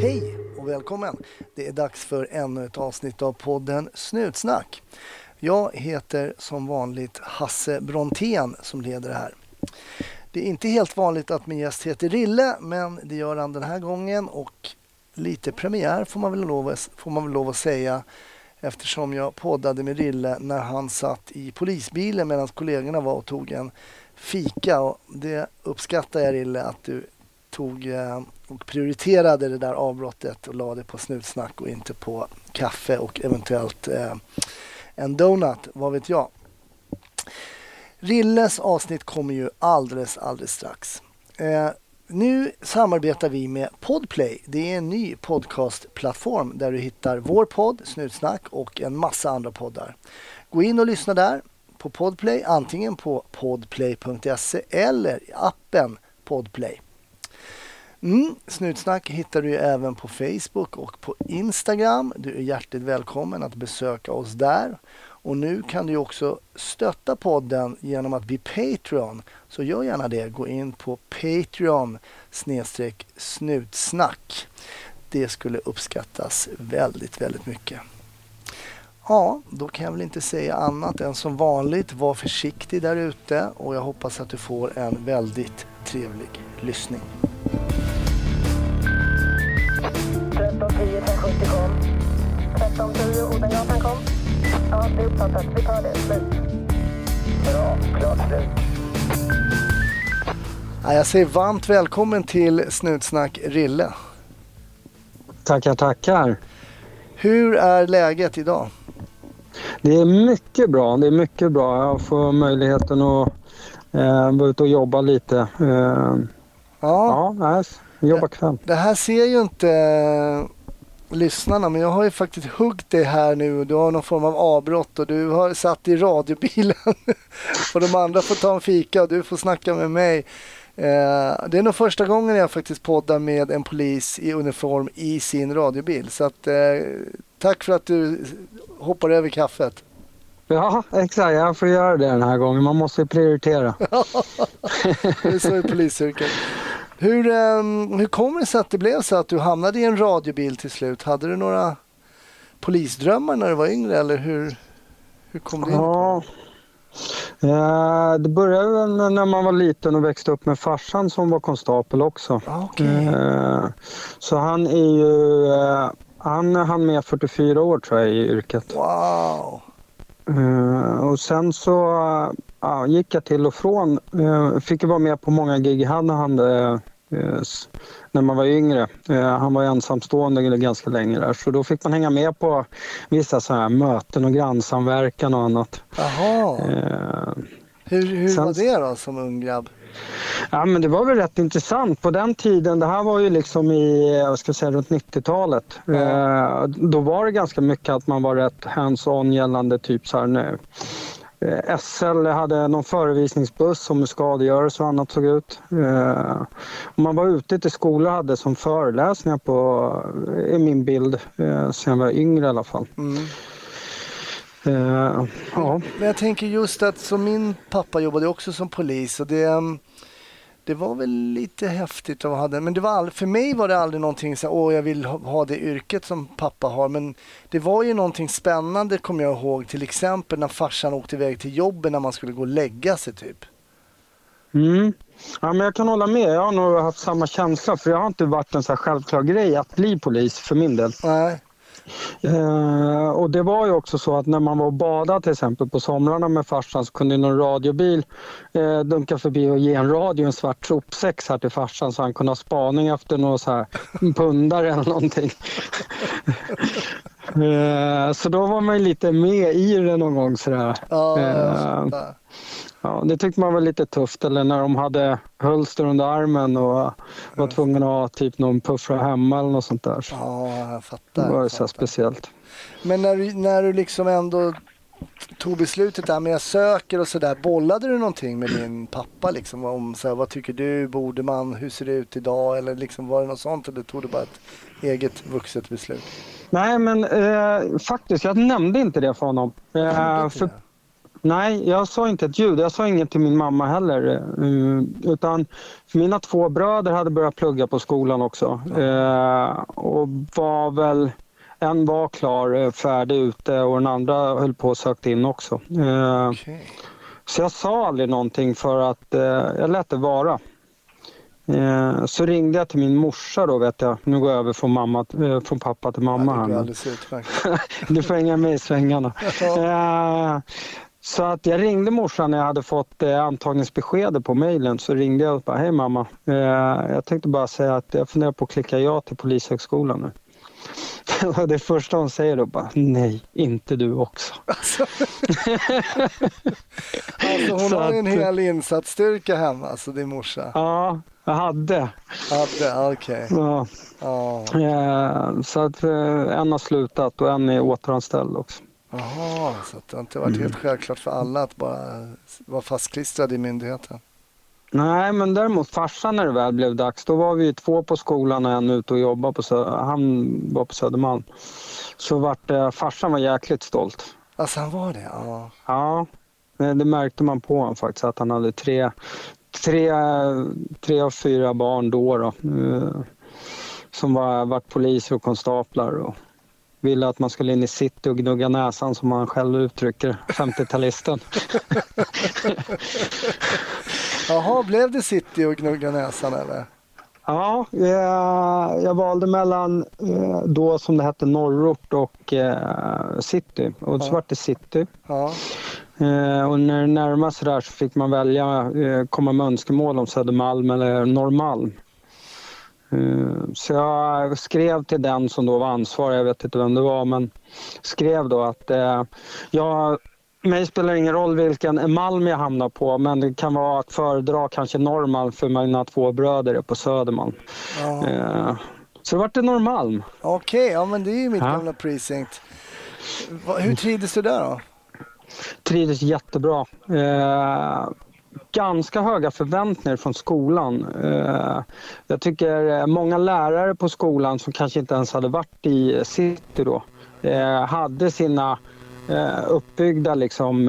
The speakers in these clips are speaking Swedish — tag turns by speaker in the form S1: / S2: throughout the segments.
S1: Hej och välkommen! Det är dags för ännu ett avsnitt av podden Snutsnack. Jag heter som vanligt Hasse Brontén som leder det här. Det är inte helt vanligt att min gäst heter Rille, men det gör han den här gången och lite premiär får man väl lov, får man väl lov att säga eftersom jag poddade med Rille när han satt i polisbilen medan kollegorna var och tog en fika. Och det uppskattar jag Rille att du tog eh, och prioriterade det där avbrottet och la det på snutsnack och inte på kaffe och eventuellt eh, en donut, vad vet jag. Rilles avsnitt kommer ju alldeles, alldeles strax. Eh, nu samarbetar vi med Podplay. Det är en ny podcastplattform där du hittar vår podd, Snutsnack och en massa andra poddar. Gå in och lyssna där på Podplay, antingen på podplay.se eller i appen Podplay. Mm, Snutsnack hittar du även på Facebook och på Instagram. Du är hjärtligt välkommen att besöka oss där. Och nu kan du också stötta podden genom att bli Patreon. Så gör gärna det. Gå in på Patreon snedstreck snutsnack. Det skulle uppskattas väldigt, väldigt mycket. Ja, då kan jag väl inte säga annat än som vanligt. Var försiktig där ute och jag hoppas att du får en väldigt trevlig lyssning. 1310 Odengatan kom. Ja, det är uppfattat. Vi tar det. Slut. Bra. Klart slut. jag säger varmt välkommen till Snutsnack Rille.
S2: Tackar, tackar.
S1: Hur är läget idag?
S2: Det är mycket bra. Det är mycket bra. Jag får möjligheten att eh, vara ute och jobba lite. Eh, ja, ja jobba kväll.
S1: Det här ser ju inte lyssnarna, men jag har ju faktiskt huggit dig här nu och du har någon form av avbrott och du har satt i radiobilen och de andra får ta en fika och du får snacka med mig. Eh, det är nog första gången jag faktiskt poddar med en polis i uniform i sin radiobil. Så att, eh, tack för att du hoppar över kaffet.
S2: Ja, exakt. Jag får göra det den här gången. Man måste prioritera.
S1: det är så i polisyrket. Hur, um, hur kommer det sig att det blev så att du hamnade i en radiobil till slut? Hade du några polisdrömmar när du var yngre eller hur, hur kom du in
S2: ja. Eh, det började när man var liten och växte upp med farsan som var konstapel också.
S1: Ah, okay.
S2: Eh, så han är ju, eh, han hann med 44 år tror jag i yrket.
S1: Wow!
S2: Och sen så uh, gick jag till och från. Uh, fick vara med på många gig han hade när man var yngre. han var ensamstående ganska länge där så då fick man hänga med på vissa så här möten och grannsamverkan och annat.
S1: Jaha. hur hur sen, var det då som ung grabb?
S2: Ja, men det var väl rätt intressant. På den tiden, det här var ju liksom i, vad ska jag säga, runt 90-talet. Ja. Eh, då var det ganska mycket att man var rätt hands-on gällande typ så här nu. Eh, SL hade någon förevisningsbuss som hur skadegörelse och annat såg ut. Eh, man var ute till skolor hade som föreläsningar på, i min bild, eh, sen jag var yngre i alla fall.
S1: Mm. Ja. Men jag tänker just att som min pappa jobbade också som polis och det, det var väl lite häftigt att ha det. Men det var all, för mig var det aldrig någonting så åh jag vill ha, ha det yrket som pappa har. Men det var ju någonting spännande kommer jag ihåg. Till exempel när farsan åkte iväg till jobbet när man skulle gå och lägga sig typ.
S2: Mm. Ja, men jag kan hålla med. Jag har nog haft samma känsla för jag har inte varit en så självklar grej att bli polis för min del.
S1: Nej.
S2: Eh, och det var ju också så att när man var och badade till exempel på somrarna med farsan så kunde någon radiobil eh, dunka förbi och ge en radio en svart sopsäck här till farsan så han kunde ha spaning efter någon så här pundare eller någonting. eh, så då var man lite med i det någon gång sådär.
S1: Ja, eh,
S2: Ja, det tyckte man var lite tufft. Eller när de hade hölster under armen och var tvungna att ha typ någon puffra hemma eller något sånt där.
S1: Ja, jag fattar.
S2: Det var så speciellt.
S1: Men när du, när du liksom ändå tog beslutet där med jag söker och sådär. Bollade du någonting med din pappa liksom om så här, vad tycker du, borde man, hur ser det ut idag eller liksom var det något sånt eller tog du bara ett eget vuxet beslut?
S2: Nej men eh, faktiskt, jag nämnde inte det för honom. Eh, för, Nej, jag sa inte ett ljud. Jag sa inget till min mamma heller. Uh, utan mina två bröder hade börjat plugga på skolan också. Uh, och var väl... En var klar, färdig ute och den andra höll på att söka in också. Uh, okay. Så jag sa aldrig någonting för att jag lät det vara. Eh, så ringde jag till min morsa då vet jag. Nu går jag över från, mamma, eh, från pappa till mamma. Ja, här du får hänga med i svängarna. eh, så att jag ringde morsan när jag hade fått eh, antagningsbeskedet på mejlen. Så ringde jag och bara, hej mamma. Eh, jag tänkte bara säga att jag funderar på att klicka ja till Polishögskolan nu. Och det första hon säger då bara, nej, inte du också. Alltså,
S1: alltså hon har en hel insatsstyrka hemma, alltså din morsa.
S2: Ja, jag hade.
S1: Hade, okej. Okay. Ja.
S2: Oh. Så att eh, en har slutat och en är återanställd också.
S1: Jaha, så det har inte varit mm. helt självklart för alla att bara vara fastklistrad i myndigheten?
S2: Nej, men däremot farsan när det väl blev dags, då var vi två på skolan och en ute och jobbade på Sö Han var på Södermalm. Så vart eh, farsan var jäkligt stolt.
S1: Alltså han var det? Ja.
S2: Ja, det märkte man på honom faktiskt att han hade tre, tre, tre av fyra barn då, då eh, som var, varit poliser och konstaplar och ville att man skulle in i city och gnugga näsan som han själv uttrycker 50-talisten.
S1: Jaha, blev det city och gnugga näsan eller?
S2: Ja, jag, jag valde mellan eh, då som det hette norrort och eh, city och så ja. var det city. Ja. Eh, och när det närmade sig där så fick man välja, eh, komma med önskemål om Södermalm eller Norrmalm. Eh, så jag skrev till den som då var ansvarig, jag vet inte vem det var, men skrev då att eh, jag mig spelar ingen roll vilken Malm jag hamnar på men det kan vara att föredra kanske Norrmalm för mina två bröder är på Södermalm. Ja. Eh, så det vart det Norrmalm.
S1: Okej, okay, ja men det är ju mitt ja. gamla precinct. Hur trivdes du där då?
S2: Trivdes jättebra. Eh, ganska höga förväntningar från skolan. Eh, jag tycker många lärare på skolan som kanske inte ens hade varit i city då eh, hade sina eh, uppbyggda liksom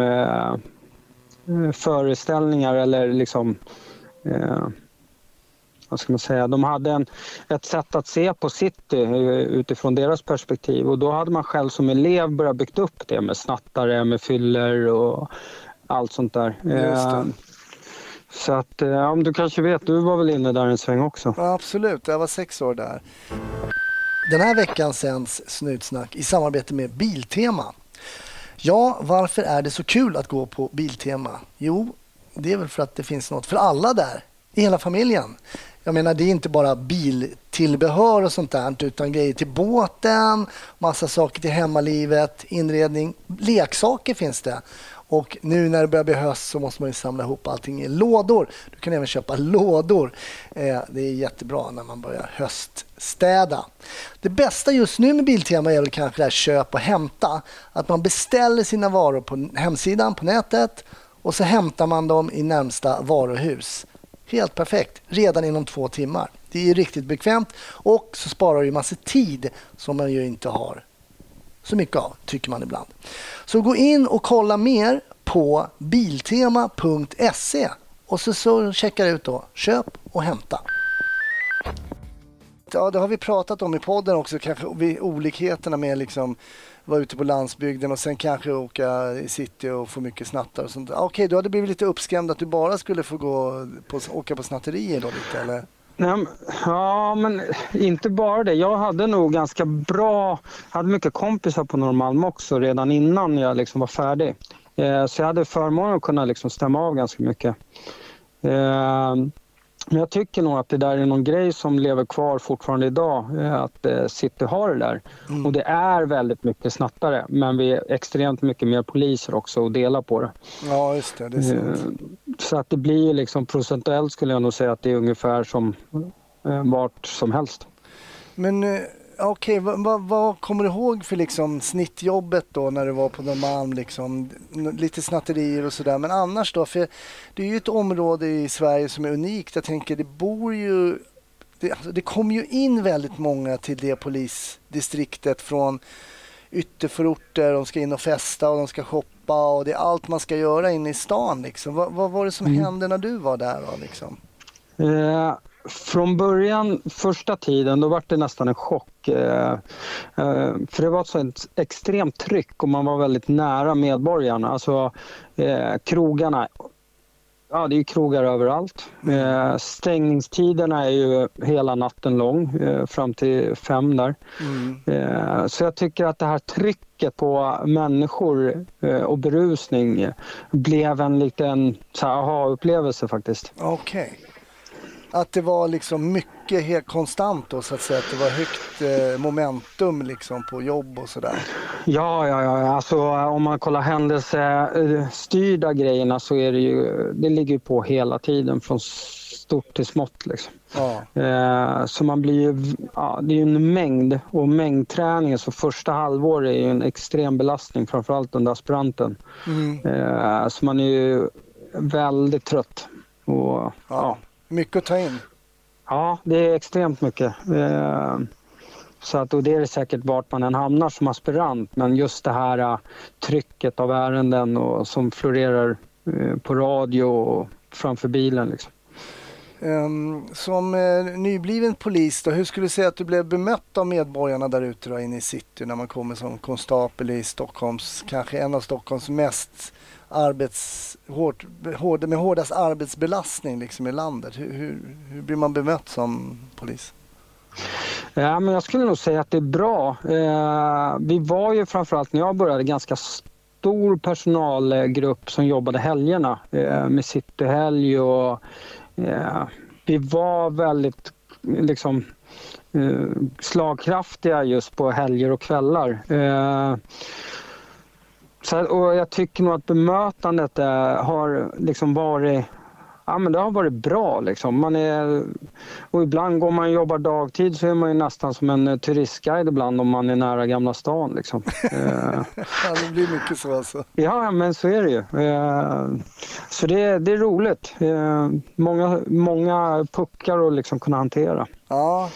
S2: föreställningar eller liksom vad ska man säga, de hade en, ett sätt att se på city utifrån deras perspektiv och då hade man själv som elev börjat byggt upp det med snattare, med fyller och allt sånt där. Så att, eh, ja, du kanske vet, du var väl inne där en sväng också?
S1: Ja, absolut, jag var sex år där. Den här veckan sänds Snutsnack i samarbete med Biltema. Ja, varför är det så kul att gå på Biltema? Jo, det är väl för att det finns något för alla där, i hela familjen. Jag menar, det är inte bara biltillbehör och sånt där, utan grejer till båten, massa saker till hemmalivet, inredning, leksaker finns det. Och nu när det börjar bli höst så måste man samla ihop allting i lådor. Du kan även köpa lådor. Eh, det är jättebra när man börjar höststäda. Det bästa just nu med Biltema är väl kanske det här köp och hämta. Att man beställer sina varor på hemsidan, på nätet och så hämtar man dem i närmsta varuhus. Helt perfekt, redan inom två timmar. Det är riktigt bekvämt och så sparar du massa tid som man ju inte har så mycket av, tycker man ibland. Så gå in och kolla mer på biltema.se och så, så checkar ut då köp och hämta. Ja, det har vi pratat om i podden också, kanske olikheterna med liksom vara ute på landsbygden och sen kanske åka i city och få mycket snattar och sånt. Okej, okay, du hade blivit lite uppskrämd att du bara skulle få gå på, åka på snatterier då lite, eller?
S2: Nej, ja, men inte bara det. Jag hade nog ganska bra, hade mycket kompisar på Norrmalm också redan innan jag liksom var färdig. Eh, så jag hade förmånen att kunna liksom stämma av ganska mycket. Eh, men jag tycker nog att det där är någon grej som lever kvar fortfarande idag, eh, att eh, City har det där. Mm. Och det är väldigt mycket snattare, men vi är extremt mycket mer poliser också och delar på det.
S1: Ja, just det. det är sant.
S2: Så att det blir liksom procentuellt skulle jag nog säga att det är ungefär som vart som helst.
S1: Men Okej, okay, vad, vad, kommer du ihåg för liksom snittjobbet då när du var på Norrmalm? Liksom, lite snatterier och sådär. Men annars då? För det är ju ett område i Sverige som är unikt. Jag tänker, det bor ju... Det, alltså, det kommer ju in väldigt många till det polisdistriktet från ytterförorter. De ska in och festa och de ska shoppa shoppa och det är allt man ska göra inne i stan. Liksom. Vad, vad var det som mm. hände när du var där? Då, liksom?
S2: Eh, från början, första tiden, då var det nästan en chock. Eh, eh, för det var ett sånt extremt tryck och man var väldigt nära medborgarna. Alltså eh, krogarna Ja, det är krogar överallt. Stängningstiderna är ju hela natten lång, fram till fem där. Mm. Så jag tycker att det här trycket på människor och berusning blev en liten aha-upplevelse faktiskt.
S1: Okej. Okay att det var liksom mycket helt konstant då så att säga. Att det var högt eh, momentum liksom på jobb och sådär.
S2: Ja, ja, ja. Alltså, om man kollar händelsestyrda grejerna så är det ju, det ligger på hela tiden från stort till smått. Liksom. Ja. Eh, så man blir ju, ja, det är ju en mängd och mängdträningen så första halvåret är ju en extrem belastning framförallt under aspiranten. Mm. Eh, så man är ju väldigt trött. Och, ja. ja
S1: mycket att ta in.
S2: Ja, det är extremt mycket. Eh, så att, och det är det säkert vart man än hamnar som aspirant. Men just det här uh, trycket av ärenden och, som florerar uh, på radio och framför bilen. Liksom.
S1: Um, som nybliven polis, då, hur skulle du säga att du blev bemött av medborgarna där ute inne i city när man kommer som konstapel i Stockholms, kanske en av Stockholms mest arbets, hårt, hård, med hårdast arbetsbelastning liksom i landet. Hur, hur, hur blir man bemött som polis?
S2: Ja, men jag skulle nog säga att det är bra. Eh, vi var ju framförallt när jag började ganska stor personalgrupp som jobbade helgerna eh, med cityhelg och eh, vi var väldigt liksom eh, slagkraftiga just på helger och kvällar. Eh, så, och jag tycker nog att bemötandet är, har liksom varit Ja, men det har varit bra. Liksom. Man är, och ibland går man och jobbar dagtid så är man ju nästan som en eh, turistguide ibland om man är nära Gamla stan. Liksom.
S1: Eh. ja, det blir mycket så alltså.
S2: Ja, men så är det ju. Eh, så det, det är roligt. Många, många puckar att liksom kunna hantera.
S1: Ja,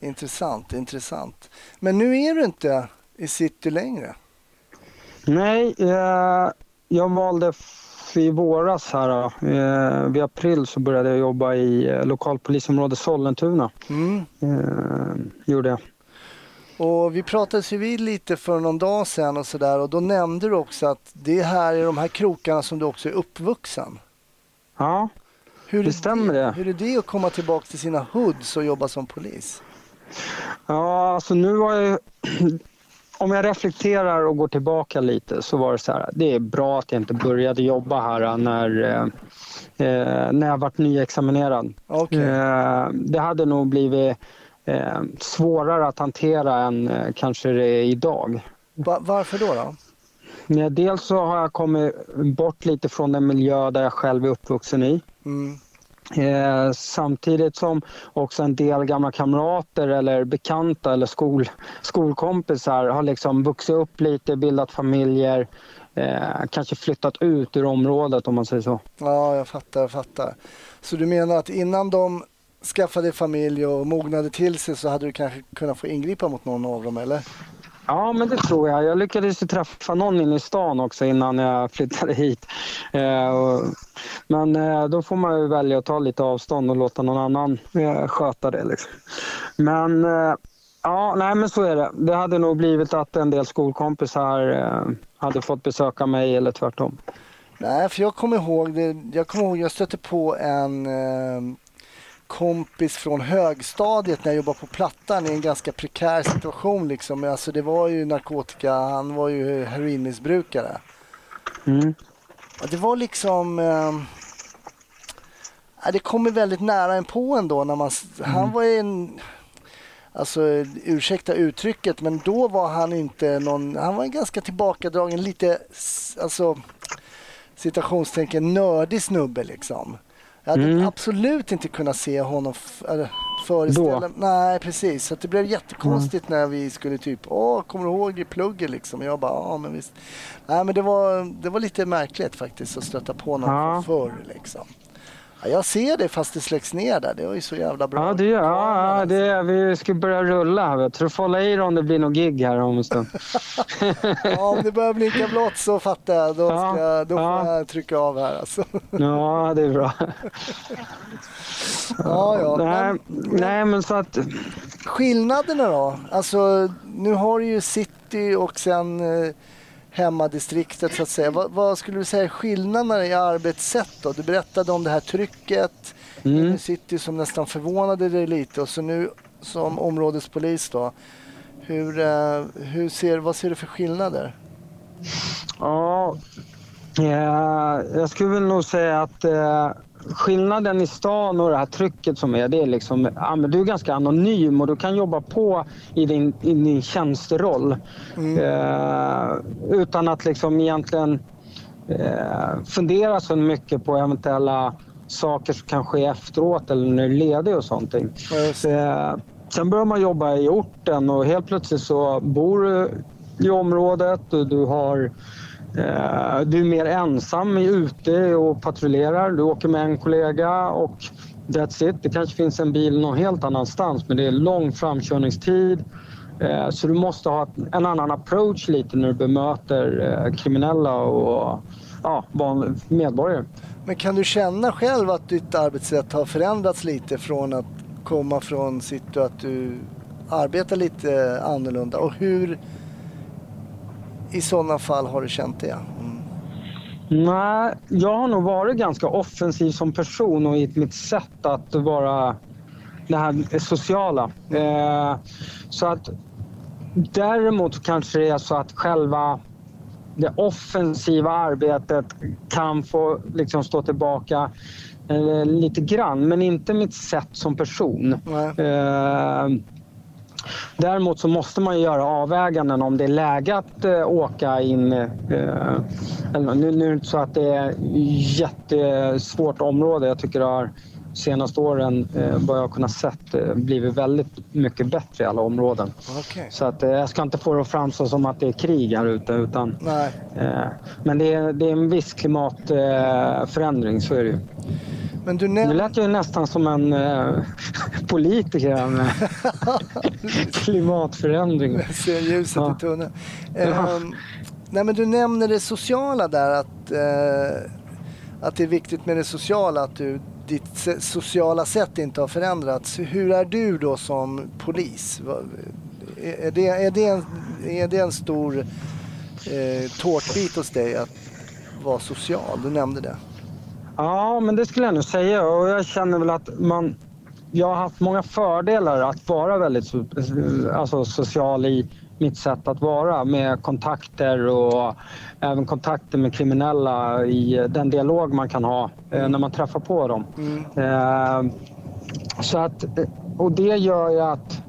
S1: intressant, intressant. Men nu är du inte i city längre?
S2: Nej, eh, jag valde i våras här, eh, vid april så började jag jobba i eh, lokalpolisområdet Sollentuna. Mm. Eh, gjorde jag.
S1: Och vi pratades ju vid lite för någon dag sedan och sådär och då nämnde du också att det är här i de här krokarna som du också är uppvuxen.
S2: Ja, hur det stämmer det.
S1: Hur är det att komma tillbaka till sina hoods och jobba som polis?
S2: Ja, alltså nu var jag om jag reflekterar och går tillbaka lite så var det så här, det är bra att jag inte började jobba här när, eh, när jag varit nyexaminerad. Okay. Eh, det hade nog blivit eh, svårare att hantera än kanske det är idag.
S1: Va varför då? då?
S2: Ja, dels så har jag kommit bort lite från den miljö där jag själv är uppvuxen i. Mm. Eh, samtidigt som också en del gamla kamrater eller bekanta eller skol, skolkompisar har liksom vuxit upp lite, bildat familjer, eh, kanske flyttat ut ur området om man säger så.
S1: Ja, jag fattar, jag fattar. Så du menar att innan de skaffade familj och mognade till sig så hade du kanske kunnat få ingripa mot någon av dem eller?
S2: Ja, men det tror jag. Jag lyckades träffa någon inne i stan också innan jag flyttade hit. Eh, men eh, då får man ju välja att ta lite avstånd och låta någon annan eh, sköta det. Liksom. Men ja, nej men så är det. Det hade nog blivit att en del skolkompisar hade fått besöka mig eller tvärtom.
S1: Nej, för jag kommer ihåg, jag kommer ihåg jag stötte på en kompis från högstadiet när jag jobbade på Plattan i en ganska prekär situation. Liksom. Alltså, det var ju narkotika, han var ju heroinmissbrukare. Mm. Det var liksom... Eh, det kommer väldigt nära en på ändå. När man, mm. Han var en... Alltså ursäkta uttrycket, men då var han inte någon... Han var en ganska tillbakadragen, lite alltså citationstecken nördig snubbe liksom. Jag hade mm. absolut inte kunnat se honom föreställa Då. Nej, precis. Så det blev jättekonstigt mm. när vi skulle typ, åh, kommer du ihåg i plugget liksom? Jag bara, ja men visst. Nej, men det var, det var lite märkligt faktiskt att stöta på någon ja. förr liksom. Ja, jag ser det fast det släcks ner där. Det var ju så jävla bra.
S2: Ja, det, ja, ja, det, vi ska börja rulla du får hålla i om det blir något gig här om en stund.
S1: ja, om det börjar blinka blått så fattar jag. Då, ska, ja, då får ja. jag trycka av här. Alltså.
S2: ja, det är bra.
S1: ja, ja.
S2: Nej, men, nej, men så att...
S1: Skillnaderna då? Alltså, nu har du ju City och sen eh, hemmadistriktet så att säga. Vad, vad, skulle du säga är skillnaderna i arbetssätt då? Du berättade om det här trycket mm. i City som nästan förvånade dig lite och så nu som områdespolis då. Hur, eh, hur ser, vad ser du för skillnader?
S2: Ja, jag skulle väl nog säga att eh, skillnaden i stan och det här trycket som är, det är liksom, ja, men du är ganska anonym och du kan jobba på i din, i din tjänsteroll. Mm. Eh, utan att liksom egentligen eh, fundera så mycket på eventuella saker som kan ske efteråt eller när du är ledig och sånt. Eh, sen börjar man jobba i orten och helt plötsligt så bor du i området och du har Eh, Eh, du är mer ensam ute och patrullerar. Du åker med en kollega och that's it. Det kanske finns en bil någon helt annanstans men det är lång framkörningstid. Eh, så du måste ha en annan approach lite när du bemöter eh, kriminella och ja, medborgare.
S1: Men kan du känna själv att ditt arbetssätt har förändrats lite från att komma från city att du arbetar lite annorlunda? Och hur i sådana fall har du känt det? Mm.
S2: Nej, jag har nog varit ganska offensiv som person och i mitt sätt att vara det här sociala. Eh, så att däremot kanske det är så att själva det offensiva arbetet kan få liksom stå tillbaka eh, lite grann, men inte mitt sätt som person. Eh, Däremot så måste man göra avväganden om det är läge att eh, åka in. Eh, nu, nu är det inte så att det är jättesvårt område. Jag tycker det har senaste åren, eh, vad jag kunnat sett, eh, blivit väldigt mycket bättre i alla områden.
S1: Okay.
S2: Så att, eh, jag ska inte få det att framstå som att det är krig här ute. Utan, eh, men det är, det är en viss klimatförändring, så är det ju. Men du näm- nu lät jag nästan som en eh, politiker med klimatförändring.
S1: Ser ljuset ja. i tunneln. Eh, nej, men du nämner det sociala där, att, eh, att det är viktigt med det sociala, att du, ditt sociala sätt inte har förändrats. Hur är du då som polis? Är det, är det, en, är det en stor eh, tårtbit hos dig att vara social? Du nämnde det.
S2: Ja, men det skulle jag nog säga och jag känner väl att man... Jag har haft många fördelar att vara väldigt alltså, social i mitt sätt att vara med kontakter och även kontakter med kriminella i den dialog man kan ha mm. när man träffar på dem. Mm. Eh, så att, och det gör ju att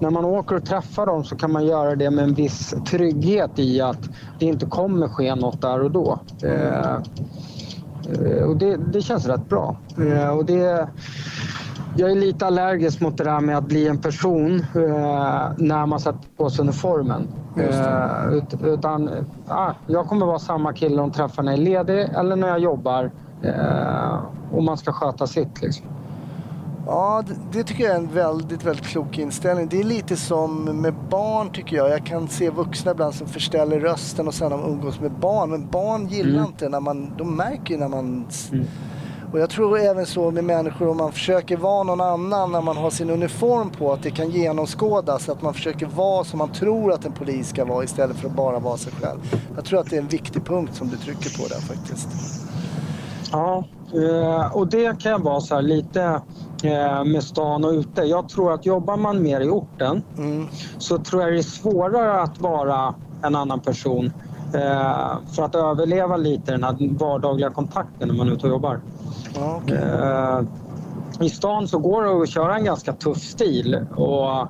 S2: när man åker och träffar dem så kan man göra det med en viss trygghet i att det inte kommer ske något där och då. Eh, Eh, och det, det känns rätt bra. Eh, och det, jag är lite allergisk mot det där med att bli en person eh, när man sätter på sig uniformen. Ut, utan ah, jag kommer vara samma kille de träffar när jag är ledig eller när jag jobbar. och man ska sköta sitt. Liksom.
S1: Ja, det, det, tycker jag är en väldigt, väldigt klok inställning. Det är lite som med barn tycker jag. Jag kan se vuxna ibland som förställer rösten och sen de umgås med barn. Men barn gillar mm. inte när man, de märker ju när man... Mm. Och jag tror även så med människor om man försöker vara någon annan när man har sin uniform på, att det kan genomskådas. Att man försöker vara som man tror att en polis ska vara istället för att bara vara sig själv. Jag tror att det är en viktig punkt som du trycker på där faktiskt.
S2: Ja, eh, och det kan vara så här lite med stan och ute. Jag tror att jobbar man mer i orten mm. så tror jag det är svårare att vara en annan person eh, för att överleva lite den här vardagliga kontakten när man är ute och jobbar. Okay. Eh, I stan så går det att köra en ganska tuff stil och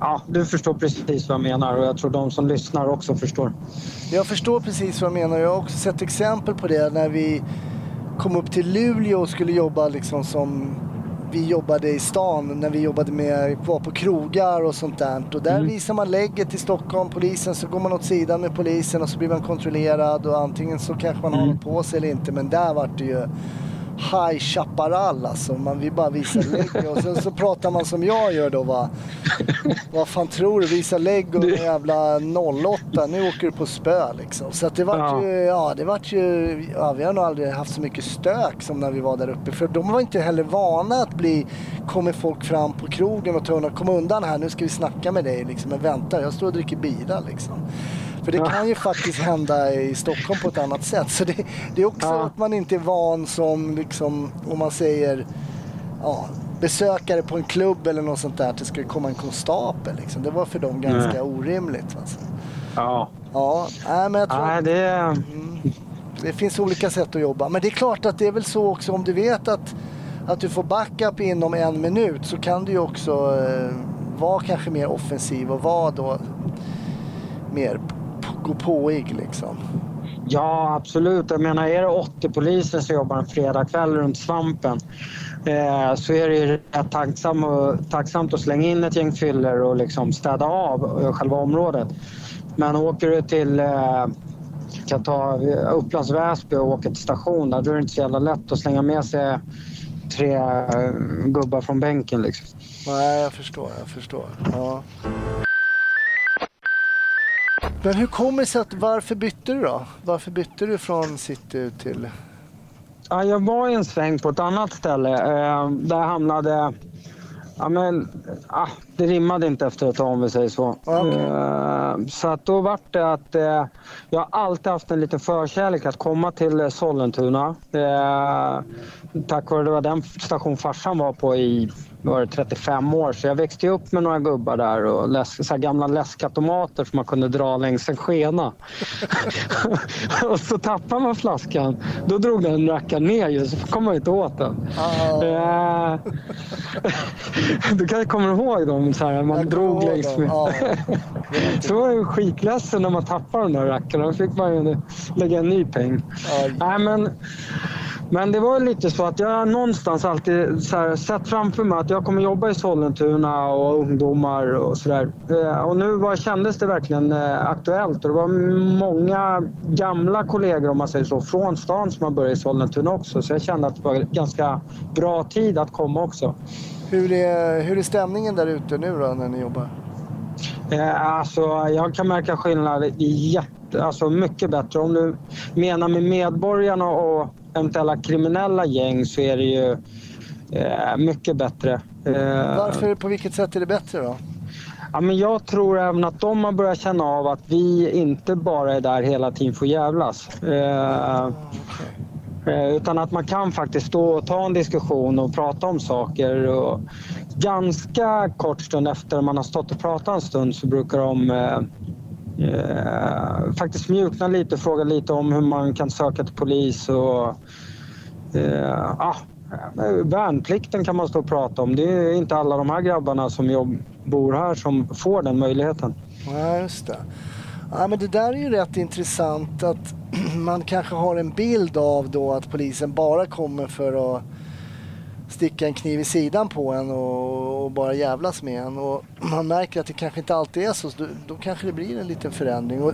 S2: Ja, du förstår precis vad jag menar och jag tror de som lyssnar också förstår.
S1: Jag förstår precis vad du menar. Jag har också sett exempel på det när vi kom upp till Luleå och skulle jobba liksom som vi jobbade i stan när vi jobbade med, var på krogar och sånt där. Och där mm. visar man lägget i Stockholm, polisen, så går man åt sidan med polisen och så blir man kontrollerad och antingen så kanske man mm. har på sig eller inte. Men där vart det ju High Chaparral alltså. Man vill bara visa lägg och sen så pratar man som jag gör då va. Vad fan tror du? Visa lägg och jävla 08. Nu åker du på spö liksom. Så att det vart
S2: Ja.
S1: ju, ja det vart ju, ja vi har nog aldrig haft så mycket stök som när vi var där uppe. För de var inte heller vana att bli, kommer folk fram på krogen och tunna, kom undan här nu ska vi snacka med dig liksom. Men vänta, jag står och dricker bira liksom. För det kan ju faktiskt hända i Stockholm på ett annat sätt. Så det, det är också att man inte är van som, liksom, om man säger, ja, besökare på en klubb eller något sånt där, att det ska komma en konstapel. Liksom. Det var för dem ganska
S2: Nej.
S1: orimligt. Alltså.
S2: Ja.
S1: Ja, nej, men jag tror
S2: Nej, det...
S1: det finns olika sätt att jobba. Men det är klart att det är väl så också om du vet att, att du får backup inom en minut så kan du ju också eh, vara kanske mer offensiv och vara då mer gå påig liksom.
S2: Ja, absolut. Jag menar, är det 80 poliser som jobbar en fredagkväll runt svampen eh, så är det ju rätt tacksam och, tacksamt att slänga in ett gäng fyller och liksom städa av själva området. Men åker du till eh, kan ta Upplands Väsby och åker till station där, då är det inte så jävla lätt att slänga med sig tre eh, gubbar från bänken. Liksom.
S1: Nej, jag förstår. Jag förstår. Ja. Men hur kommer det sig att, varför bytte du då? Varför bytte du från city till...
S2: Ja, jag var i en sväng på ett annat ställe. Eh, där hamnade... Ja, men, ah, det rimmade inte efter ett tag om vi säger så.
S1: Okej.
S2: Eh, så att då vart det att eh, jag har alltid haft en liten förkärlek att komma till Sollentuna. Eh, tack vare det var den station farsan var på i var det 35 år. Så jag växte upp med några gubbar där och läs, så gamla läskautomater som man kunde dra längs en skena. och så tappar man flaskan. Då drog den rackaren ner ju, så kom man inte åt den. Eh, du kanske kommer ihåg dem så här, man
S1: jag
S2: drog längs med. Så var jag skitledsen när man tappade de där rackarna. Då fick man ju lägga en ny peng.
S1: Ja.
S2: Nej, men, men det var lite så att jag någonstans alltid så sett framför mig att jag kommer jobba i Sollentuna och ungdomar och sådär. Eh, och nu var, kändes det verkligen eh, aktuellt och det var många gamla kollegor om man säger så från stan som har börjat i Sollentuna också. Så jag kände att det var ganska bra tid att komma också.
S1: Hur, är, hur är stämningen där ute nu då när ni jobbar?
S2: Eh, alltså, jag kan märka skillnad jätte, alltså mycket bättre. Om du menar med medborgarna och eventuella kriminella gäng så är det ju eh, mycket bättre. Eh,
S1: Varför, på vilket sätt är det bättre då?
S2: Ja, men jag tror även att de har börjat känna av att vi inte bara är där hela tiden för att jävlas. Eh, eh, utan att man kan faktiskt stå och ta en diskussion och prata om saker. Och ganska kort stund efter man har stått och pratat en stund så brukar de eh, eh, faktiskt mjukna lite och fråga lite om hur man kan söka till polis. och eh, ah, Värnplikten kan man stå och prata om. Det är inte alla de här grabbarna som jobb, bor här som får den möjligheten.
S1: Ja, just det. Ja, men det där är ju rätt intressant att man kanske har en bild av då att polisen bara kommer för att sticka en kniv i sidan på en och, och bara jävlas med en. Och man märker att det kanske inte alltid är så. då, då kanske det blir en liten förändring. Och,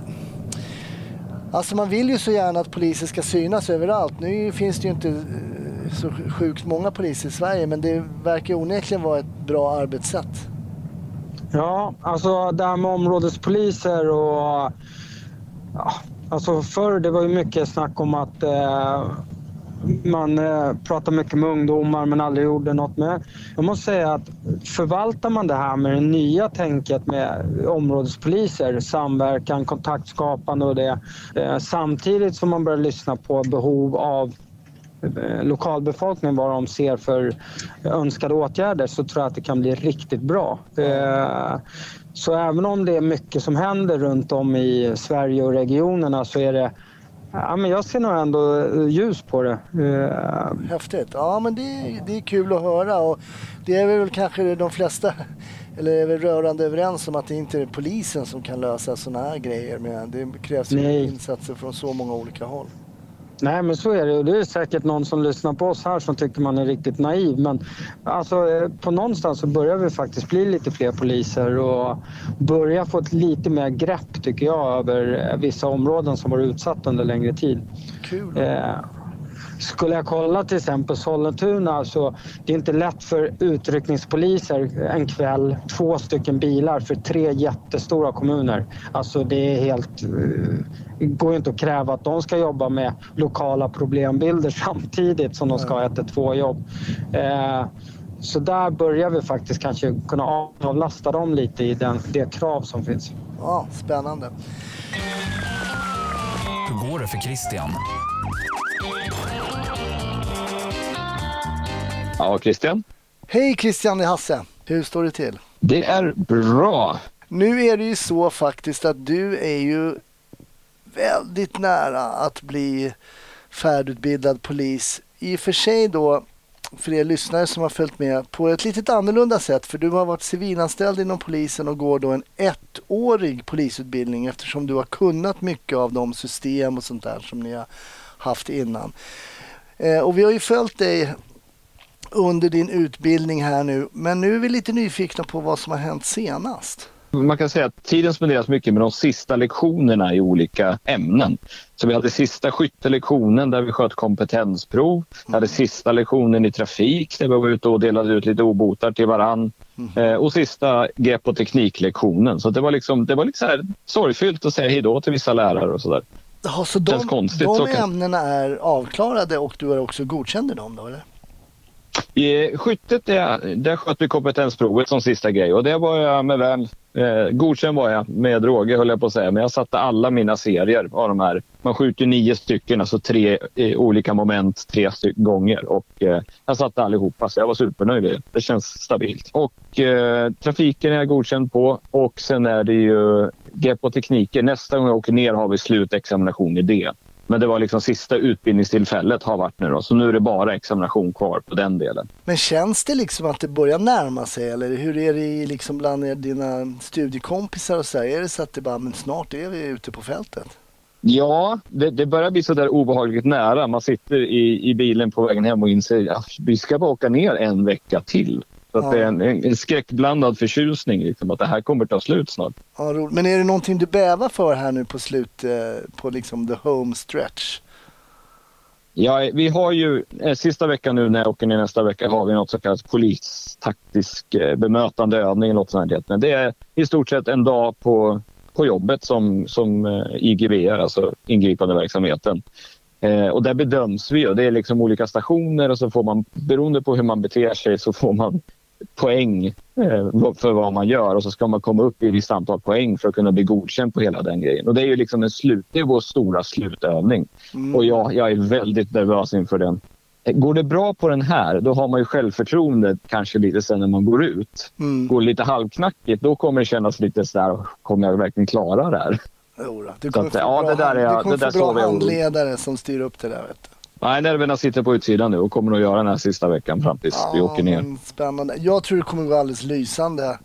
S1: alltså man vill ju så gärna att poliser ska synas överallt. Nu finns det ju inte eh, så sjukt många poliser i Sverige men det verkar onekligen vara ett bra arbetssätt.
S2: Ja, alltså det här med områdespoliser och... Ja, alltså förr det var ju mycket snack om att eh, man eh, mycket med ungdomar men aldrig gjorde något med. Jag måste säga att förvaltar man det här med det nya tänket med områdespoliser, samverkan, kontaktskapande och det eh, samtidigt som man börjar lyssna på behov av eh, lokalbefolkningen vad de ser för önskade åtgärder så tror jag att det kan bli riktigt bra. Eh, så även om det är mycket som händer runt om i Sverige och regionerna så är det Ja, men jag ser nog ändå eh, ljus på det. Eh,
S1: Häftigt. Ja, men det, är- det är kul att höra och det är väl kanske de flesta, eller är väl rörande överens om att det inte är polisen som kan lösa sådana här grejer. Men det krävs
S2: Nej.
S1: insatser från så många olika håll.
S2: Nej, men så är det. Och det är säkert någon som lyssnar på oss här som tycker man är riktigt naiv. Men alltså, eh, på någonstans så börjar vi faktiskt bli lite fler poliser och börja få ett lite mer grepp, tycker jag, över eh, vissa områden som varit utsatta under längre tid.
S1: Kul.
S2: Eh, skulle jag kolla till exempel Sollentuna så det är inte lätt för utryckningspoliser en kväll, två stycken bilar för tre jättestora kommuner. Alltså det är helt... Det går inte att kräva att de ska jobba med lokala problembilder samtidigt som de ska ha 112 jobb. Eh, så där börjar vi faktiskt kanske kunna avlasta dem lite i den, det krav som finns.
S1: Ja, spännande.
S3: Hur går det för Christian?
S4: Ja, Christian.
S1: Hej Christian, det är Hasse. Hur står det till?
S4: Det är bra.
S1: Nu är det ju så faktiskt att du är ju väldigt nära att bli färdigutbildad polis. I och för sig då för er lyssnare som har följt med på ett lite annorlunda sätt. För du har varit civilanställd inom polisen och går då en ettårig polisutbildning eftersom du har kunnat mycket av de system och sånt där som ni har haft innan. Eh, och vi har ju följt dig under din utbildning här nu. Men nu är vi lite nyfikna på vad som har hänt senast.
S4: Man kan säga att tiden spenderas mycket med de sista lektionerna i olika ämnen. Så vi hade sista skyttelektionen där vi sköt kompetensprov. Vi hade sista lektionen i trafik där vi var ute och delade ut lite obotar till varann. Mm. och sista grepp och tekniklektionen. Så det var liksom, det var lite så här sorgfyllt att säga hejdå till vissa lärare och sådär.
S1: Ja, så de, konstigt, de ämnena är avklarade och du är också godkänd i dem då eller?
S4: I skyttet där, där sköt vi kompetensprovet som sista grej och det var jag med väl Eh, godkänd var jag med råge höll jag på att säga, men jag satte alla mina serier av de här. Man skjuter nio stycken, alltså tre eh, olika moment tre gånger och eh, jag satte allihopa så jag var supernöjd. Det känns stabilt. Och eh, trafiken är jag godkänd på och sen är det ju grepp och tekniker. Nästa gång jag åker ner har vi slutexamination i det. Men det var liksom sista utbildningstillfället har varit nu då, så nu är det bara examination kvar på den delen.
S1: Men känns det liksom att det börjar närma sig eller hur är det liksom bland dina studiekompisar och så här? Är det så att det bara, men snart är vi ute på fältet?
S4: Ja, det, det börjar bli så där obehagligt nära. Man sitter i, i bilen på vägen hem och inser att vi ska bara åka ner en vecka till. Så ja. det är en, en skräckblandad förtjusning, liksom, att det här kommer ta slut snart.
S1: Ja, Men är det någonting du bävar för här nu på slut, eh, på liksom the home stretch?
S4: Ja, vi har ju eh, sista veckan nu när jag åker ner nästa vecka har vi något så kallat polistaktisk eh, bemötande övning. Eller något sånt Men det är i stort sett en dag på, på jobbet som, som IGV, alltså ingripande verksamheten. Eh, och där bedöms vi och det är liksom olika stationer och så får man beroende på hur man beter sig så får man poäng eh, för vad man gör och så ska man komma upp i ett visst antal poäng för att kunna bli godkänd på hela den grejen. Och det är ju liksom en slut, det är vår stora slutövning. Mm. Och jag, jag är väldigt nervös inför den. Går det bra på den här, då har man ju självförtroende kanske lite sen när man går ut. Mm. Går det lite halvknackigt, då kommer det kännas lite så där, kommer jag verkligen klara det här?
S1: Jo, du kommer få ja, bra, det där är, du kommer det få bra handledare som styr upp det där. Vet du.
S4: Nej, nerverna sitter på utsidan nu och kommer att göra den här sista veckan fram tills ja, vi åker ner.
S1: Spännande. Jag tror det kommer att gå alldeles lysande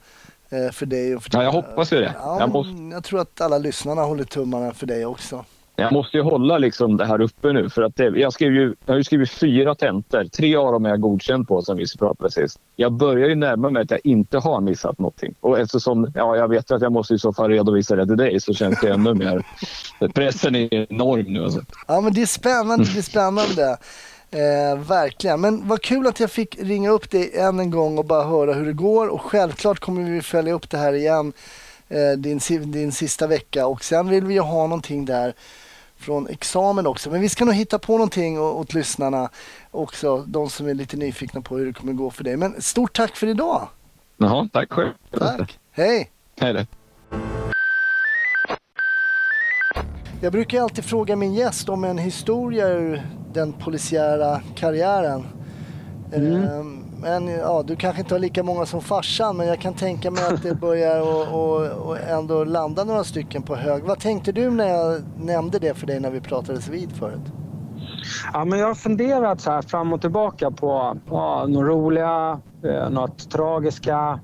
S1: eh, för dig och för
S4: Ja, jag hoppas ju det.
S1: Ja, jag, jag tror att alla lyssnarna håller tummarna för dig också.
S4: Jag måste ju hålla liksom det här uppe nu för att det, jag, skrev ju, jag har ju skrivit fyra tentor. Tre av dem är jag godkänd på som vi pratade sist. Jag börjar ju närma mig att jag inte har missat någonting. Och eftersom ja, jag vet att jag måste i så fall redovisa det till dig så känns det ännu mer... Pressen är enorm nu alltså.
S1: Ja men det är spännande, det är spännande. Eh, verkligen. Men vad kul att jag fick ringa upp dig än en gång och bara höra hur det går. Och självklart kommer vi följa upp det här igen eh, din, din sista vecka. Och sen vill vi ju ha någonting där från examen också. Men vi ska nog hitta på någonting åt lyssnarna också. De som är lite nyfikna på hur det kommer gå för dig. Men stort tack för idag!
S4: Jaha, tack själv.
S1: Tack. Hej!
S4: Hej då.
S1: Jag brukar alltid fråga min gäst om en historia ur den polisiära karriären. Mm. Ehm, men ja, du kanske inte har lika många som farsan, men jag kan tänka mig att det börjar och, och, och ändå landa några stycken på hög. Vad tänkte du när jag nämnde det för dig när vi pratades vid förut?
S2: Ja, men jag har funderat så här fram och tillbaka på ja, något roliga, eh, något tragiska.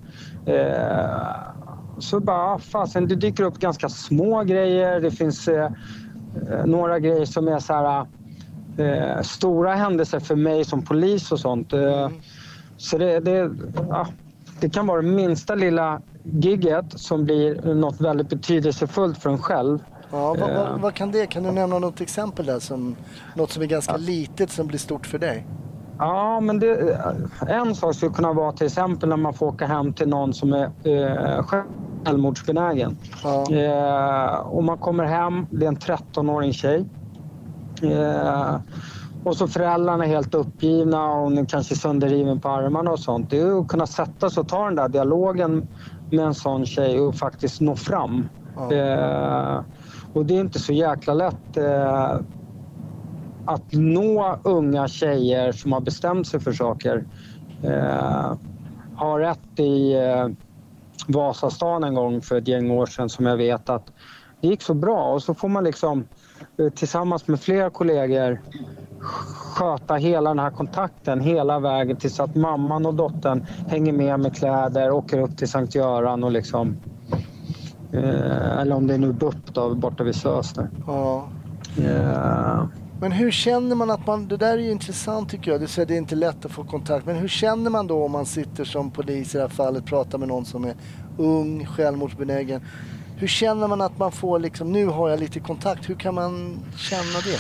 S2: Eh, så bara, fasen, det dyker upp ganska små grejer. Det finns eh, eh några grejer som är så här, eh, stora händelser för mig som polis och sånt. Eh, mm. Så det, det, ja, det kan vara det minsta lilla gigget som blir något väldigt betydelsefullt för en själv.
S1: Ja, vad, vad, vad, kan det? Kan du nämna något exempel där? Som, något som är ganska ja. litet som blir stort för dig?
S2: Ja, men det, en sak skulle kunna vara till exempel när man får åka hem till någon som är eh, självmordsbenägen. Ja. Eh, och man kommer hem, det är en 13-årig tjej. Eh, och så föräldrarna är helt uppgivna och hon är kanske sönderriven på armarna och sånt. Det är att kunna sätta sig och ta den där dialogen med en sån tjej och faktiskt nå fram. Ja. Eh, och det är inte så jäkla lätt eh, att nå unga tjejer som har bestämt sig för saker. Eh, har rätt i eh, Vasastan en gång för ett gäng år sedan som jag vet att det gick så bra och så får man liksom eh, tillsammans med flera kollegor sköta hela den här kontakten hela vägen tills att mamman och dottern hänger med med kläder, åker upp till Sankt Göran och liksom... Eh, eller om det är nu BUP då, borta vid SÖS där. Ja.
S1: Eh. Men hur känner man att man, det där är ju intressant tycker jag, du säger det är inte lätt att få kontakt, men hur känner man då om man sitter som polis i det här fallet, pratar med någon som är ung, självmordsbenägen. Hur känner man att man får liksom, nu har jag lite kontakt, hur kan man känna det?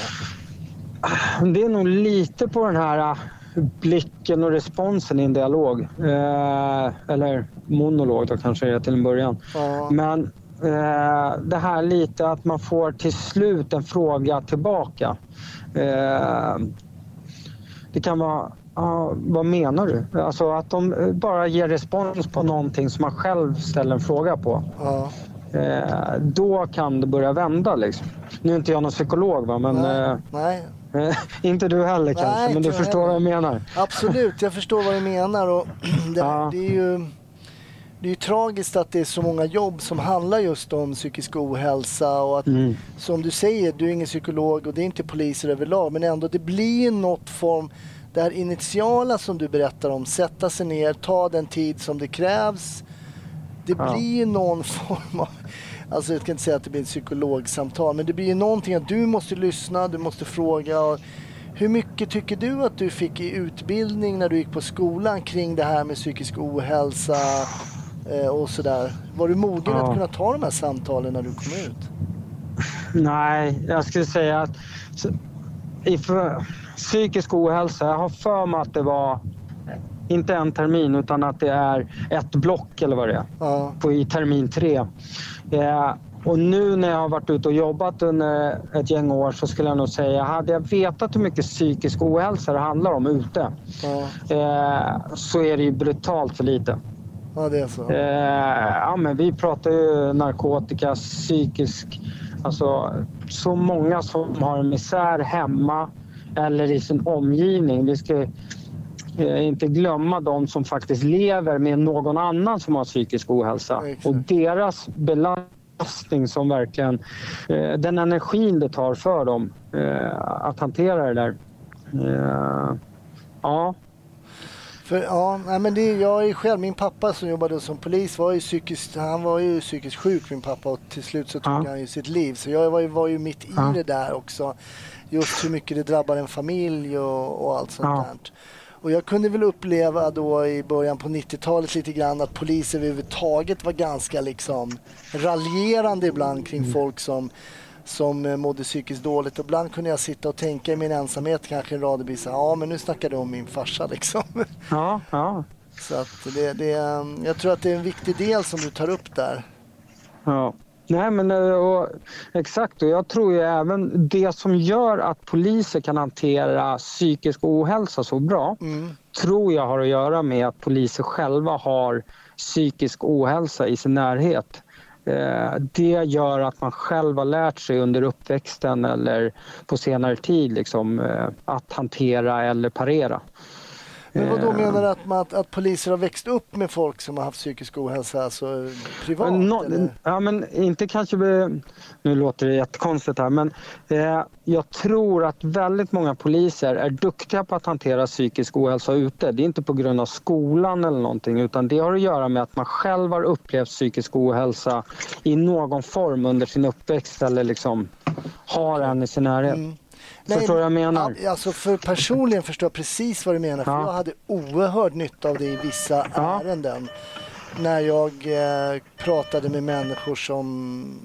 S2: Det är nog lite på den här äh, blicken och responsen i en dialog. Eh, eller monolog då kanske det är till en början. Ja. Men eh, det här lite att man får till slut en fråga tillbaka. Eh, det kan vara Ja, vad menar du? Alltså att de bara ger respons på någonting som man själv ställer en fråga på. Ja. Eh, då kan det börja vända liksom. Nu är inte jag någon psykolog va, men... Nej. Eh, Nej. inte du heller kanske, Nej, men du förstår heller. vad jag menar.
S1: Absolut, jag förstår vad du menar. Och det, ja. det, är ju, det är ju tragiskt att det är så många jobb som handlar just om psykisk ohälsa. Och att, mm. Som du säger, du är ingen psykolog och det är inte poliser överlag, men ändå det blir något form det här initiala som du berättar om, sätta sig ner, ta den tid som det krävs. Det ja. blir någon form av, alltså jag ska inte säga att det blir ett psykologsamtal, men det blir någonting att du måste lyssna, du måste fråga. Hur mycket tycker du att du fick i utbildning när du gick på skolan kring det här med psykisk ohälsa eh, och sådär? Var du mogen ja. att kunna ta de här samtalen när du kom ut?
S2: Nej, jag skulle säga att i för, psykisk ohälsa, jag har för mig att det var inte en termin utan att det är ett block eller vad det är ja. på, i termin tre. Eh, och nu när jag har varit ute och jobbat under ett gäng år så skulle jag nog säga, hade jag vetat hur mycket psykisk ohälsa det handlar om ute ja. eh, så är det ju brutalt för lite.
S1: Ja, det är så.
S2: Eh, ja, men vi pratar ju narkotika, psykisk... Alltså, så många som har misär hemma eller i sin omgivning. Vi ska inte glömma de som faktiskt lever med någon annan som har psykisk ohälsa Exakt. och deras belastning som verkligen... Eh, den energin det tar för dem eh, att hantera det där. Ja,
S1: för, ja, men det, jag är själv, min pappa som jobbade som polis var ju psykiskt, han var ju psykiskt sjuk min pappa och till slut så tog ja. han ju sitt liv. Så jag var ju, var ju mitt i ja. det där också just hur mycket det drabbar en familj och, och allt sånt ja. där. Och jag kunde väl uppleva då i början på 90-talet lite grann att poliser överhuvudtaget var ganska liksom raljerande ibland kring mm. folk som, som eh, mådde psykiskt dåligt. Och ibland kunde jag sitta och tänka i min ensamhet kanske en radiobil ja men nu snackar du om min farsa liksom.
S2: Ja, ja.
S1: Så att det, det, jag tror att det är en viktig del som du tar upp där.
S2: Ja. Nej, men eh, och, exakt. Och jag tror ju även det som gör att poliser kan hantera psykisk ohälsa så bra mm. tror jag har att göra med att poliser själva har psykisk ohälsa i sin närhet. Eh, det gör att man själv har lärt sig under uppväxten eller på senare tid liksom, eh, att hantera eller parera.
S1: Men vad då eh. menar du att, man, att, att, poliser har växt upp med folk som har haft psykisk ohälsa, alltså privat? No,
S2: ja, men inte kanske... Nu låter det jättekonstigt här, men eh, jag tror att väldigt många poliser är duktiga på att hantera psykisk ohälsa ute. Det är inte på grund av skolan eller någonting, utan det har att göra med att man själv har upplevt psykisk ohälsa i någon form under sin uppväxt eller liksom har en i sin närhet. Mm. Nej, förstår vad jag menar?
S1: Alltså för personligen förstår jag precis vad du menar. För ja. Jag hade oerhörd nytta av det i vissa ja. ärenden. När jag eh, pratade med människor som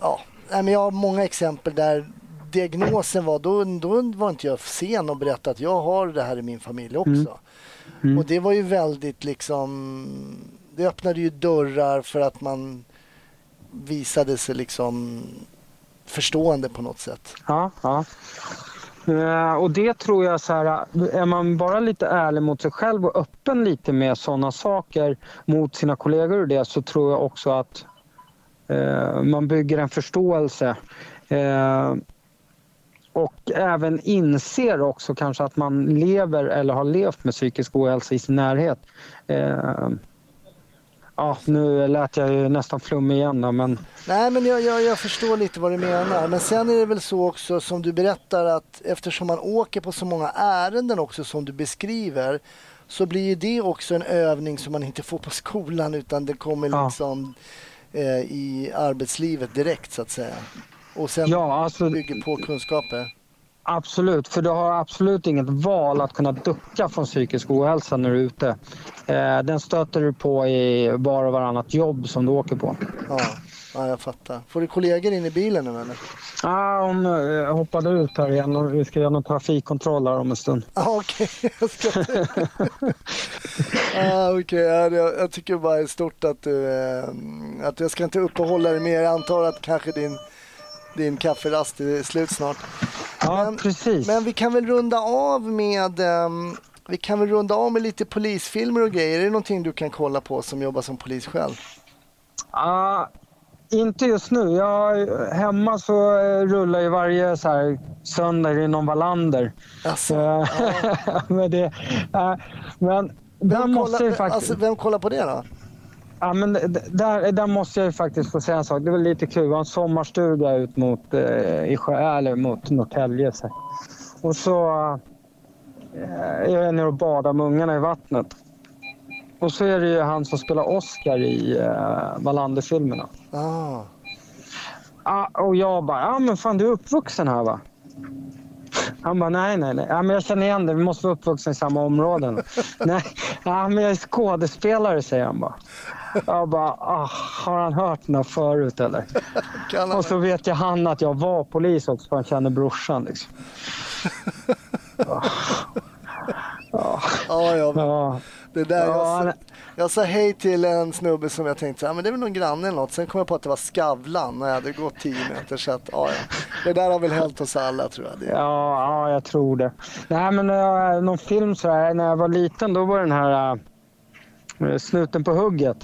S1: ja, men jag har många exempel där diagnosen var, då, då var inte jag sen och berätta att jag har det här i min familj också.
S2: Mm. Mm.
S1: Och det var ju väldigt liksom, det öppnade ju dörrar för att man visade sig liksom förstående på något sätt.
S2: Ja, ja. Eh, och det tror jag så här, är man bara lite ärlig mot sig själv och öppen lite med sådana saker mot sina kollegor och det så tror jag också att eh, man bygger en förståelse. Eh, och även inser också kanske att man lever eller har levt med psykisk ohälsa i sin närhet. Eh, ja, nu lät jag ju nästan flummig igen då, men...
S1: Nej, men jag, jag, jag förstår lite vad du menar. Men sen är det väl så också som du berättar att eftersom man åker på så många ärenden också som du beskriver så blir ju det också en övning som man inte får på skolan utan det kommer
S2: Ja.
S1: liksom eh, i arbetslivet direkt så att säga. Och sen
S2: Ja, alltså,
S1: bygger på kunskaper.
S2: Absolut. För du har absolut inget val att kunna ducka från psykisk ohälsa när du är ute. Eh, den stöter du på i var och varannat jobb som du åker på.
S1: Ja, ja, jag fattar. Får du kollegor in i bilen nu eller?
S2: Ah, hon eh, hoppade ut här igen och vi ska göra någon trafikkontroll här om en stund.
S1: Ja, okej. Jag ska... ah, okej. Ja, det- jag tycker bara det är stort att du... Eh, att jag ska inte uppehålla dig mer. Jag antar att kanske din, din kafferast är slut snart.
S2: Ja,
S1: Men-
S2: precis.
S1: Men vi kan väl runda av med... ehm, vi kan väl runda av med lite polisfilmer och grejer. Är det någonting du kan kolla på som jobbar som polis själv?
S2: Ah, inte just nu. Jag, hemma så eh, rullar ju varje så här, söndag i någon Wallander.
S1: Alltså,
S2: Eh, men det, eh, men
S1: vem,
S2: måste
S1: kollar,
S2: ju faktiskt...
S1: alltså, vem kollar på det då?
S2: Ja, men där, där måste jag ju faktiskt få säga en sak. Det var lite kul. Vi har en sommarstuga ut mot, eh, i sjö, eller mot Norrtälje. Och så eh, är jag nere och badar med ungarna i vattnet. Och så är det ju han som spelar Oscar i eh, Wallander-filmerna.
S1: Ah.
S2: Ah, och jag bara, ja men fan du är uppvuxen här va? Han bara, nej nej nej, ja, men jag känner igen det, vi måste vara uppvuxna i samma områden. nej, ja, men jag är skådespelare säger han bara. Jag bara, ah, har han hört här förut eller? Och så vet jag han att jag var polis också för han känner brorsan liksom. Ja,
S1: Ja, ja,
S2: ja,
S1: det där
S2: ja,
S1: jag,
S2: han-
S1: Jag sa hej till en snubbe som jag tänkte, ja, men det är väl någon granne eller något. Sen kom jag på att det var Skavlan när jag hade gått 10 meter. Så att, ja, ja. Det där har väl hänt oss alla tror jag. Det.
S2: Ja, ja, jag tror det. Nej, men uh, någon film så här, när jag var liten, då var den här uh, Snuten på hugget.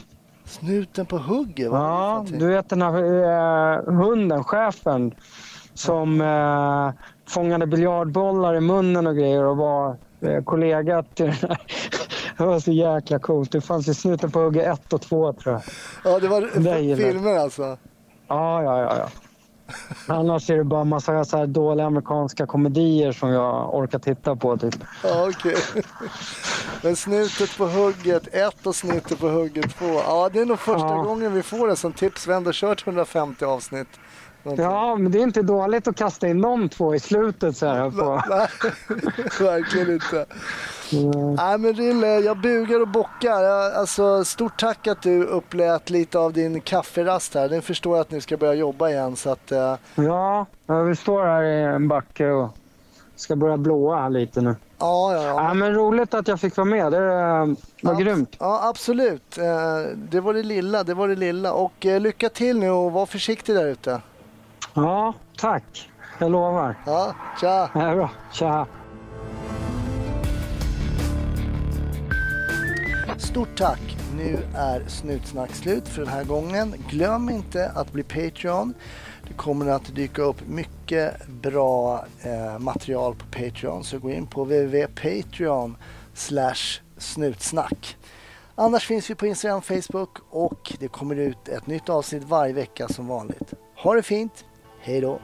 S1: Snuten på hugget,
S2: Ja, du vet den här uh, hunden, chefen, som uh, fångade biljardbollar i munnen och grejer och var uh, kollega till den här. Det var så jäkla coolt. Det fanns ju Snuten på hugget 1 och 2 tror jag.
S1: Ja, det var
S2: Det
S1: filmer alltså.
S2: Ja, ja, ja. ja. Annars är det bara massa så dåliga amerikanska komedier som jag orkar titta på. Typ.
S1: Ja, okej. Men Snutet på hugget 1 och Snutet på hugget 2. Ja, det är nog första
S2: Ja.
S1: gången vi får det som tips. Vi har ändå kört 150 avsnitt. Någonting.
S2: Ja, men det är inte dåligt att kasta in de två i slutet. Så här, på.
S1: Nej, verkligen inte.
S2: Mm.
S1: Nej men Rille, jag bugar och bockar. Jag, alltså, stort tack att du upplät lite av din kafferast här. Den förstår jag att ni ska börja jobba igen. Så att, eh,
S2: Ja, vi står här i en backe och ska börja blåa lite nu.
S1: ja, ja, ja.
S2: Ja, men roligt att jag fick vara med. Det eh, var
S1: Ja.
S2: grymt.
S1: Ja, absolut. Eh, det var det lilla, det var det lilla. Och lycka till nu och var försiktig där ute.
S2: Ja, tack. Jag lovar.
S1: Ja, tja!
S2: Ja, bra. Tja.
S1: Stort tack! Nu är Snutsnack slut för den här gången. Glöm inte att bli Patreon. Det kommer att dyka upp mycket bra eh, material på Patreon. Så gå in på www.patreon snutsnack. Annars finns vi på Instagram, Facebook och det kommer ut ett nytt avsnitt varje vecka som vanligt. Ha det fint! Hej då!